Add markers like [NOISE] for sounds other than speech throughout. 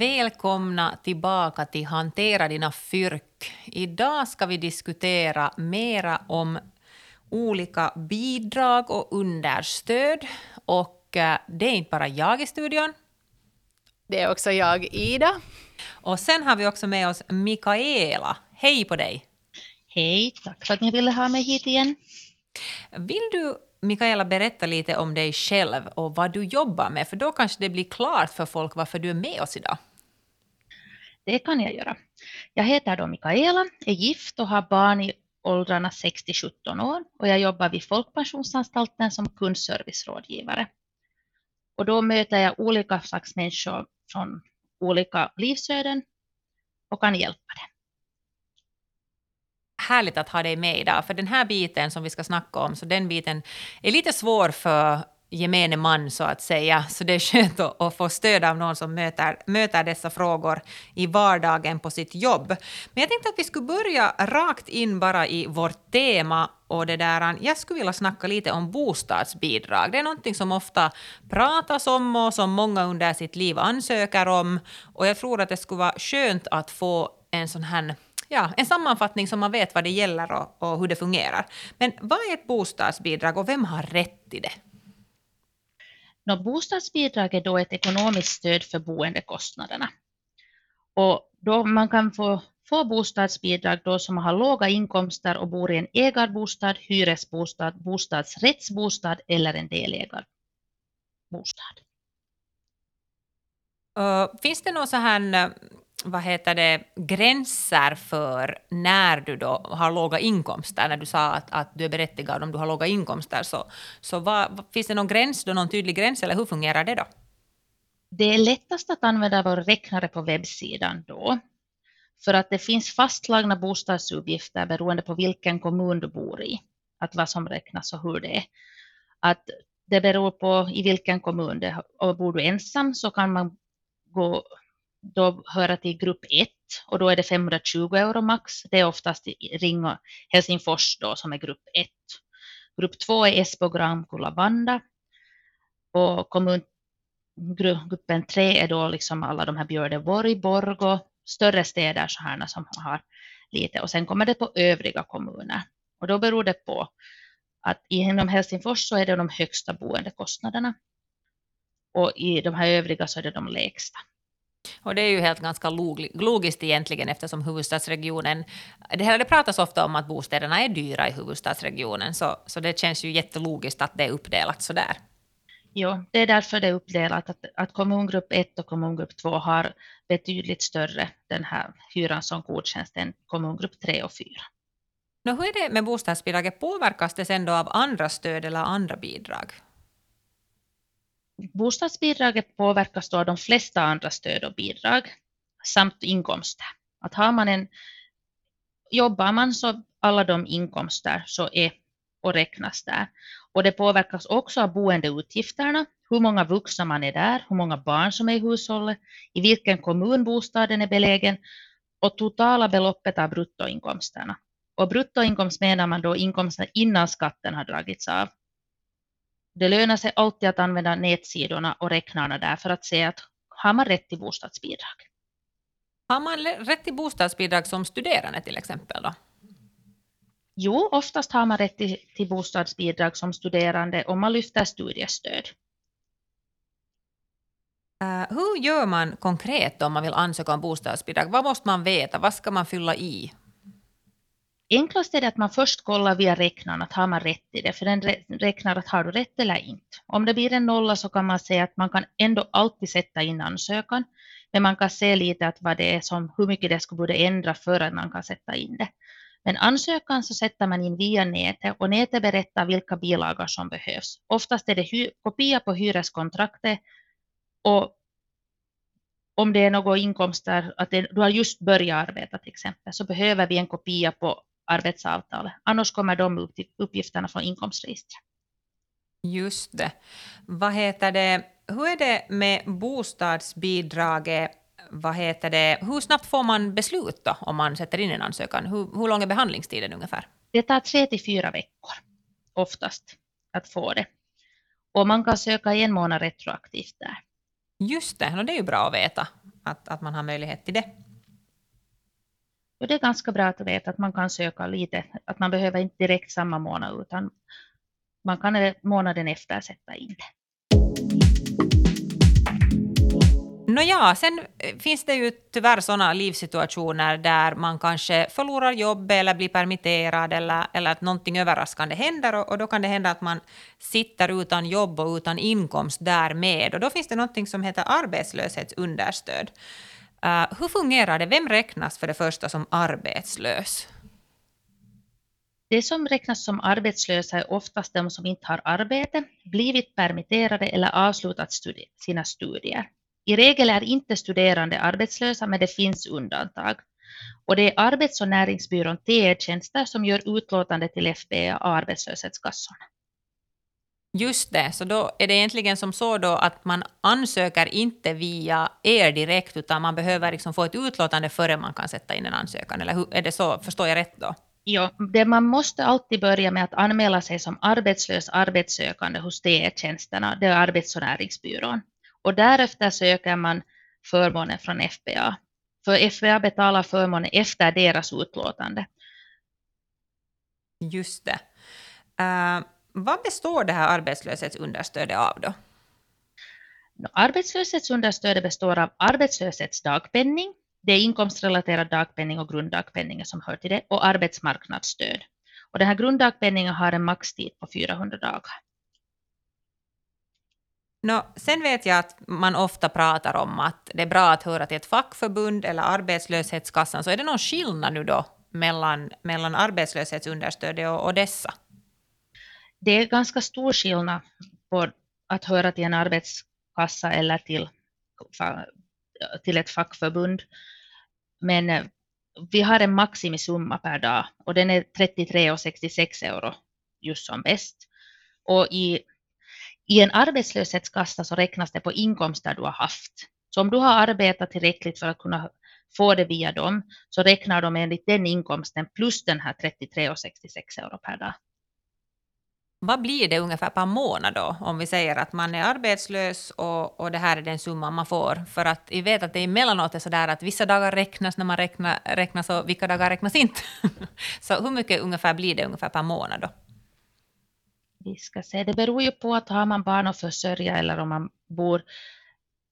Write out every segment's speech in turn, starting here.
Välkomna tillbaka till Hantera dina fyrk. Idag ska vi diskutera mera om olika bidrag och understöd. Och eh, det är inte bara jag i studion. Det är också jag, Ida. Och sen har vi också med oss Mikaela. Hej på dig! Hej, tack för att ni ville ha mig hit igen. Vill du, Mikaela, berätta lite om dig själv och vad du jobbar med? För då kanske det blir klart för folk varför du är med oss idag. Det kan jag göra. Jag heter då Mikaela, är gift och har barn i åldrarna 6-17 år och jag jobbar vid Folkpensionsanstalten som kundservicerådgivare. Och då möter jag olika slags människor från olika livsöden och kan hjälpa dem. Härligt att ha dig med idag, för den här biten som vi ska snacka om, så den biten är lite svår för gemene man så att säga, så det är skönt att, att få stöd av någon som möter, möter dessa frågor i vardagen på sitt jobb. Men jag tänkte att vi skulle börja rakt in bara i vårt tema och det där, jag skulle vilja snacka lite om bostadsbidrag. Det är någonting som ofta pratas om och som många under sitt liv ansöker om. Och jag tror att det skulle vara skönt att få en sån här ja, en sammanfattning så man vet vad det gäller och, och hur det fungerar. Men vad är ett bostadsbidrag och vem har rätt till det? Nå, bostadsbidrag är då ett ekonomiskt stöd för boendekostnaderna. Och då man kan få, få bostadsbidrag då som har låga inkomster och bor i en ägarbostad, hyresbostad, bostadsrättsbostad eller en delägarbostad. Uh, finns det någon så här eh, vad heter det, gränser för när du då har låga inkomster? När du sa att, att du är berättigad om du har låga inkomster, så, så vad, finns det någon gräns, då, någon tydlig gräns, eller hur fungerar det då? Det är lättast att använda vår räknare på webbsidan då, för att det finns fastslagna bostadsuppgifter beroende på vilken kommun du bor i, att vad som räknas och hur det är. Att det beror på i vilken kommun det är. Och bor du ensam så kan man gå då höra till grupp 1 och då är det 520 euro max. Det är oftast i Ring och Helsingfors då som är grupp 1. Grupp 2 är Esbo, Grankulla, Vanda och kommun, gruppen 3 är då liksom alla de här Björneborg, Borgo, större städer så här som har lite och sen kommer det på övriga kommuner och då beror det på att inom Helsingfors så är det de högsta boendekostnaderna och i de här övriga så är det de lägsta. Och det är ju helt ganska logiskt egentligen eftersom huvudstadsregionen... Det, här, det pratas ofta om att bostäderna är dyra i huvudstadsregionen så, så det känns ju jättelogiskt att det är uppdelat så där. Jo, det är därför det är uppdelat att, att kommungrupp 1 och kommungrupp 2 har betydligt större den här hyran som godkänns än kommungrupp 3 och 4. Nå, hur är det med bostadsbidraget? Påverkas det sen då av andra stöd eller andra bidrag? Bostadsbidraget påverkas då av de flesta andra stöd och bidrag samt inkomster. Att har man en, jobbar man så alla de inkomster så är och räknas där. Och det påverkas också av boendeutgifterna, hur många vuxna man är där, hur många barn som är i hushållet, i vilken kommun bostaden är belägen och totala beloppet av bruttoinkomsterna. Och bruttoinkomst menar man då inkomsten innan skatten har dragits av. Det lönar sig alltid att använda nätsidorna och räknarna där för att se att har man rätt till bostadsbidrag. Har man rätt till bostadsbidrag som studerande till exempel? Då? Jo, oftast har man rätt till, till bostadsbidrag som studerande om man lyfter studiestöd. Uh, hur gör man konkret om man vill ansöka om bostadsbidrag? Vad måste man veta? Vad ska man fylla i? Enklast är det att man först kollar via räknaren att har man rätt i det, för den räknar att har du rätt eller inte. Om det blir en nolla så kan man säga att man kan ändå alltid sätta in ansökan, men man kan se lite att vad det är som, hur mycket det skulle borde ändra för att man kan sätta in det. Men ansökan så sätter man in via nätet och nätet berättar vilka bilagor som behövs. Oftast är det kopia på hyreskontraktet och, om det är några inkomster, att det, du har just börjat arbeta till exempel, så behöver vi en kopia på arbetsavtalet. Annars kommer de uppgifterna från inkomstregistret. Just det. Vad heter det? Hur är det med bostadsbidraget? Vad heter det? Hur snabbt får man beslut då, om man sätter in en ansökan? Hur, hur lång är behandlingstiden ungefär? Det tar tre till fyra veckor oftast att få det. Och man kan söka en månad retroaktivt där. Just det, och det är ju bra att veta att, att man har möjlighet till det. Och det är ganska bra att veta att man kan söka lite, att man behöver inte direkt samma månad utan man kan månaden efter sätta in det. Nåja, sen eh, finns det ju tyvärr sådana livssituationer där man kanske förlorar jobbet eller blir permitterad eller, eller att någonting överraskande händer och, och, då kan det hända att man sitter utan jobb och utan inkomst därmed. Och då finns det någonting som heter arbetslöshetsunderstöd. Uh, hur fungerar det? Vem räknas för det första som arbetslös? Det som räknas som arbetslösa är oftast de som inte har arbete, blivit permitterade eller avslutat studi sina studier. I regel är inte studerande arbetslösa, men det finns undantag. Och det är Arbets och näringsbyrån TE-tjänster som gör utlåtande till FBA och arbetslöshetskassorna. Just det, så då är det egentligen som så då att man ansöker inte via er direkt, utan man behöver liksom få ett utlåtande före man kan sätta in en ansökan, eller hur, är det så? Förstår jag rätt då? Ja, det man måste alltid börja med att anmäla sig som arbetslös arbetssökande hos TE-tjänsterna, det är Arbets och näringsbyrån. Och därefter söker man förmånen från FBA. För FBA betalar förmånen efter deras utlåtande. Just det. Uh, vad består det här arbetslöshetsunderstödet av då? Arbetslöshetsunderstödet består av arbetslöshetsdagpenning, det är inkomstrelaterad dagpenning och grunddagpenningen som hör till det, och arbetsmarknadsstöd. Och den här grunddagpenningen har en maxtid på 400 dagar. No, sen vet jag att man ofta pratar om att det är bra att höra till ett fackförbund eller arbetslöshetskassan. Så är det någon skillnad nu då mellan, mellan arbetslöshetsunderstödet och, och dessa? Det är ganska stor skillnad på att höra till en arbetskassa eller till, till ett fackförbund. Men eh, vi har en maximisumma per dag och den är 33,66 euro just som bäst. Och i i en arbetslöshetskassa så räknas det på inkomster du har haft. Så om du har arbetat tillräckligt för att kunna få det via dem, så räknar de enligt den inkomsten plus den här 33,66 euro per dag. Vad blir det ungefär per månad då, om vi säger att man är arbetslös och, och det här är den summan man får? För att vi vet att det emellanåt är så där att vissa dagar räknas när man räknar, räknas och vilka dagar räknas inte. [LAUGHS] så hur mycket ungefär blir det ungefär per månad då? vi ska se, det beror ju på att har man barn att försörja eller om man bor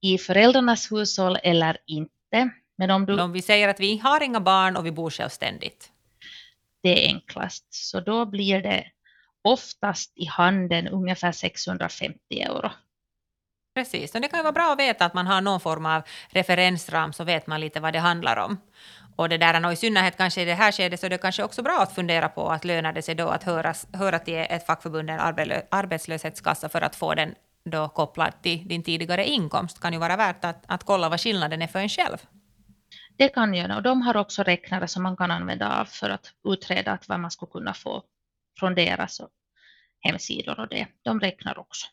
i föräldrarnas hushåll eller inte. Men om, du, om vi säger att vi har inga barn och vi bor självständigt? Det är enklast, så då blir det oftast i handen ungefär 650 euro. Precis, och det kan ju vara bra att veta att man har någon form av referensram så vet man lite vad det handlar om. Och det där, och i synnerhet kanske i det här skedet så är det kanske också bra att fundera på att lönar det sig då att höra, höra till ett fackförbund, en arbetslöshetskassa, för att få den då kopplad till din tidigare inkomst. kan ju vara värt att, att kolla vad skillnaden är för en själv. Det kan göra, och de har också räknare som man kan använda av för att utreda vad man skulle kunna få från deras hemsidor och det. De räknar också.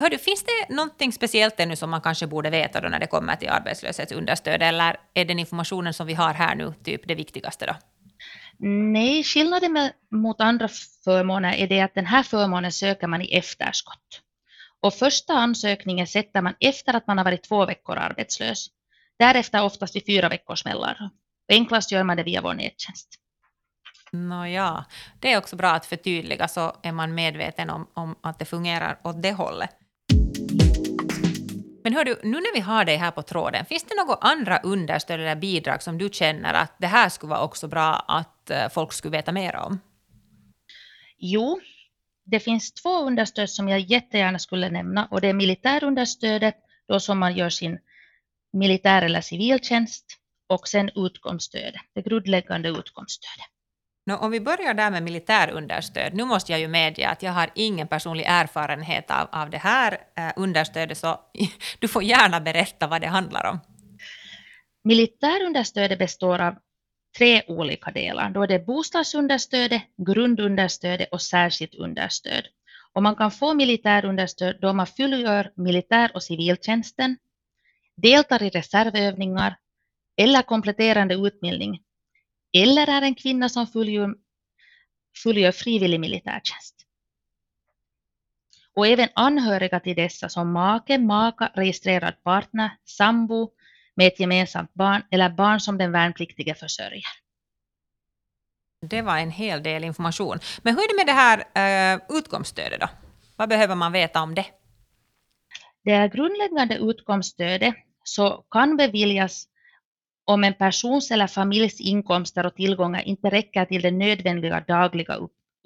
Hördu, finns det någonting speciellt ännu som man kanske borde veta då när det kommer till arbetslöshetsunderstöd, eller är den informationen som vi har här nu typ det viktigaste då? Nej, skillnaden med, mot andra förmåner är det att den här förmånen söker man i efterskott. Och första ansökningen sätter man efter att man har varit två veckor arbetslös. Därefter oftast vid fyra veckors mellanrum. Enklast gör man det via vår nättjänst. Nåja, det är också bra att förtydliga så är man medveten om, om att det fungerar åt det hållet. Men hör du, nu när vi har dig här på tråden, finns det några andra understöd eller bidrag som du känner att det här skulle vara också bra att eh, folk skulle veta mer om? Jo, det finns två understöd som jag jättegärna skulle nämna och det är militärunderstödet, då som man gör sin militär eller civiltjänst och sen utkomststödet, det grundläggande utkomststödet. No, om vi börjar där med militärunderstöd. Nu måste jag ju medge att jag har ingen personlig erfarenhet av, av det här eh, understödet, så [LAUGHS] du får gärna berätta vad det handlar om. Militärunderstödet består av tre olika delar. Då är det bostadsunderstödet, grundunderstödet och särskilt understöd. Och man kan få militärunderstöd då man fullgör militär och civiltjänsten, deltar i reservövningar eller kompletterande utbildning, eller är en kvinna som fullgör, fullgör frivillig militärtjänst. Och även anhöriga till dessa som make, maka, registrerad partner, sambo med ett gemensamt barn eller barn som den värnpliktige försörjer. Det var en hel del information. Men hur är det med det här uh, utkomststödet då? Vad behöver man veta om det? Det grundläggande utkomststödet så kan beviljas om en persons eller familjs inkomster och tillgångar inte räcker till de nödvändiga dagliga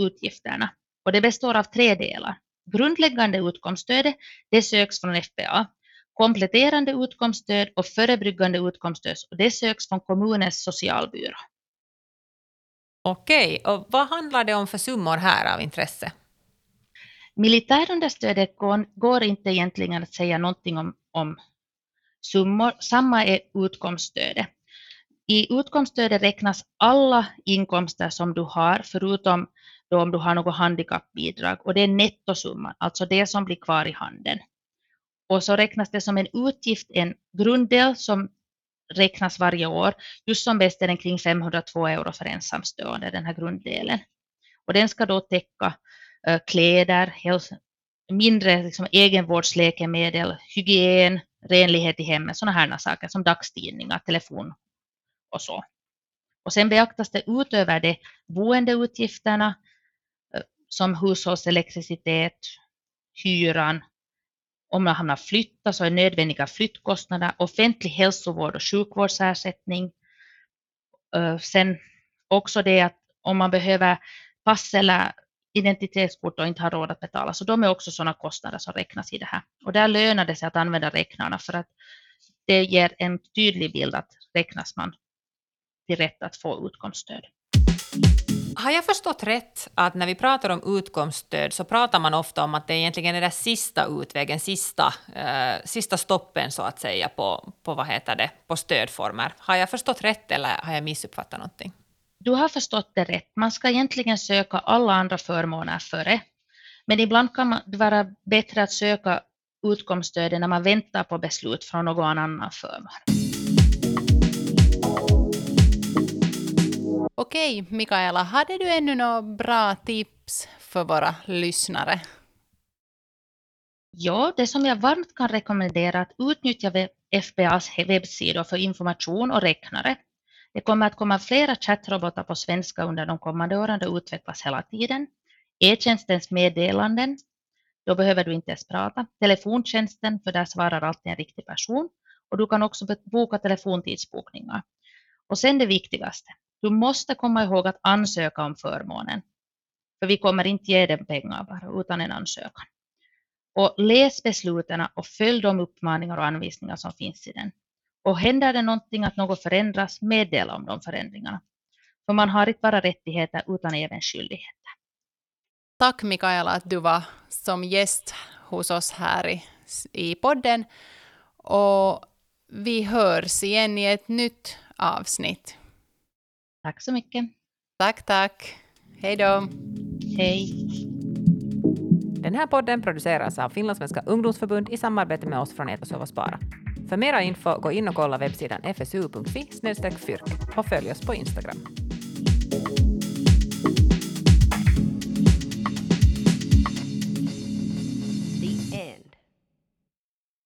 utgifterna. Och det består av tre delar. Grundläggande utkomststödet det söks från FPA. Kompletterande utkomststöd och förebryggande utkomststöd det söks från kommunens socialbyrå. Okej, och vad handlar det om för summor här av intresse? Militärunderstödet går, inte egentligen att säga någonting om, om summor. Samma är utkomststödet. I utkomststödet räknas alla inkomster som du har, förutom då om du har något handikappbidrag, och det är nettosumman, alltså det som blir kvar i handen. Och så räknas det som en utgift, en grunddel som räknas varje år. Just som bäst är den kring 502 euro för ensamstående, den här grunddelen. Och den ska då täcka eh, kläder, mindre liksom, egenvårdsläkemedel, hygien, renlighet i hemmet, sådana här saker som dagstidningar, telefon och så. Och sen beaktas det utöver det boendeutgifterna eh, som hushållselektricitet, hyran, om man hamnar flytta så är nödvändiga flyttkostnader, offentlig hälsovård och sjukvårdsersättning. Eh, sen också det att om man behöver pass eller identitetskort och inte har råd att betala, så de är också sådana kostnader som räknas i det här. Och där lönar det sig att använda räknarna för att det ger en tydlig bild att räknas man till rätt att få utkomststöd. Har jag förstått rätt att när vi pratar om utkomststöd så pratar man ofta om att det egentligen är den sista utvägen, sista, eh, sista stoppen så att säga på, på, vad heter det, på stödformer. Har jag förstått rätt eller har jag missuppfattat någonting? Du har förstått det rätt. Man ska egentligen söka alla andra förmåner före. Men ibland kan det vara bättre att söka utkomststödet när man väntar på beslut från någon annan förmån. Okej, Mikaela, hade du ännu några bra tips för våra lyssnare? Ja, det som jag varmt kan rekommendera är att utnyttja FBAs webbsidor för information och räknare. Det kommer att komma flera chattrobotar på svenska under de kommande åren, det utvecklas hela tiden. E-tjänstens meddelanden, då behöver du inte ens prata. Telefontjänsten, för där svarar alltid en riktig person. Och du kan också boka telefontidsbokningar. Och sen det viktigaste, du måste komma ihåg att ansöka om förmånen. För vi kommer inte ge dig pengar bara, utan en ansökan. Och läs besluten och följ de uppmaningar och anvisningar som finns i den. Och händer det någonting att något förändras, meddela om de förändringarna. För man har inte bara rättigheter utan även skyldigheter. Tack Mikaela att du var som gäst hos oss här i, i podden. Och vi hörs igen i ett nytt avsnitt. Tack så mycket. Tack, tack. Hej då. Hej. Den här podden produceras av Finlandssvenska ungdomsförbund i samarbete med oss från Etasov och Spara. För mera info, gå in och kolla webbsidan fsu.fi fyrk och följ oss på Instagram.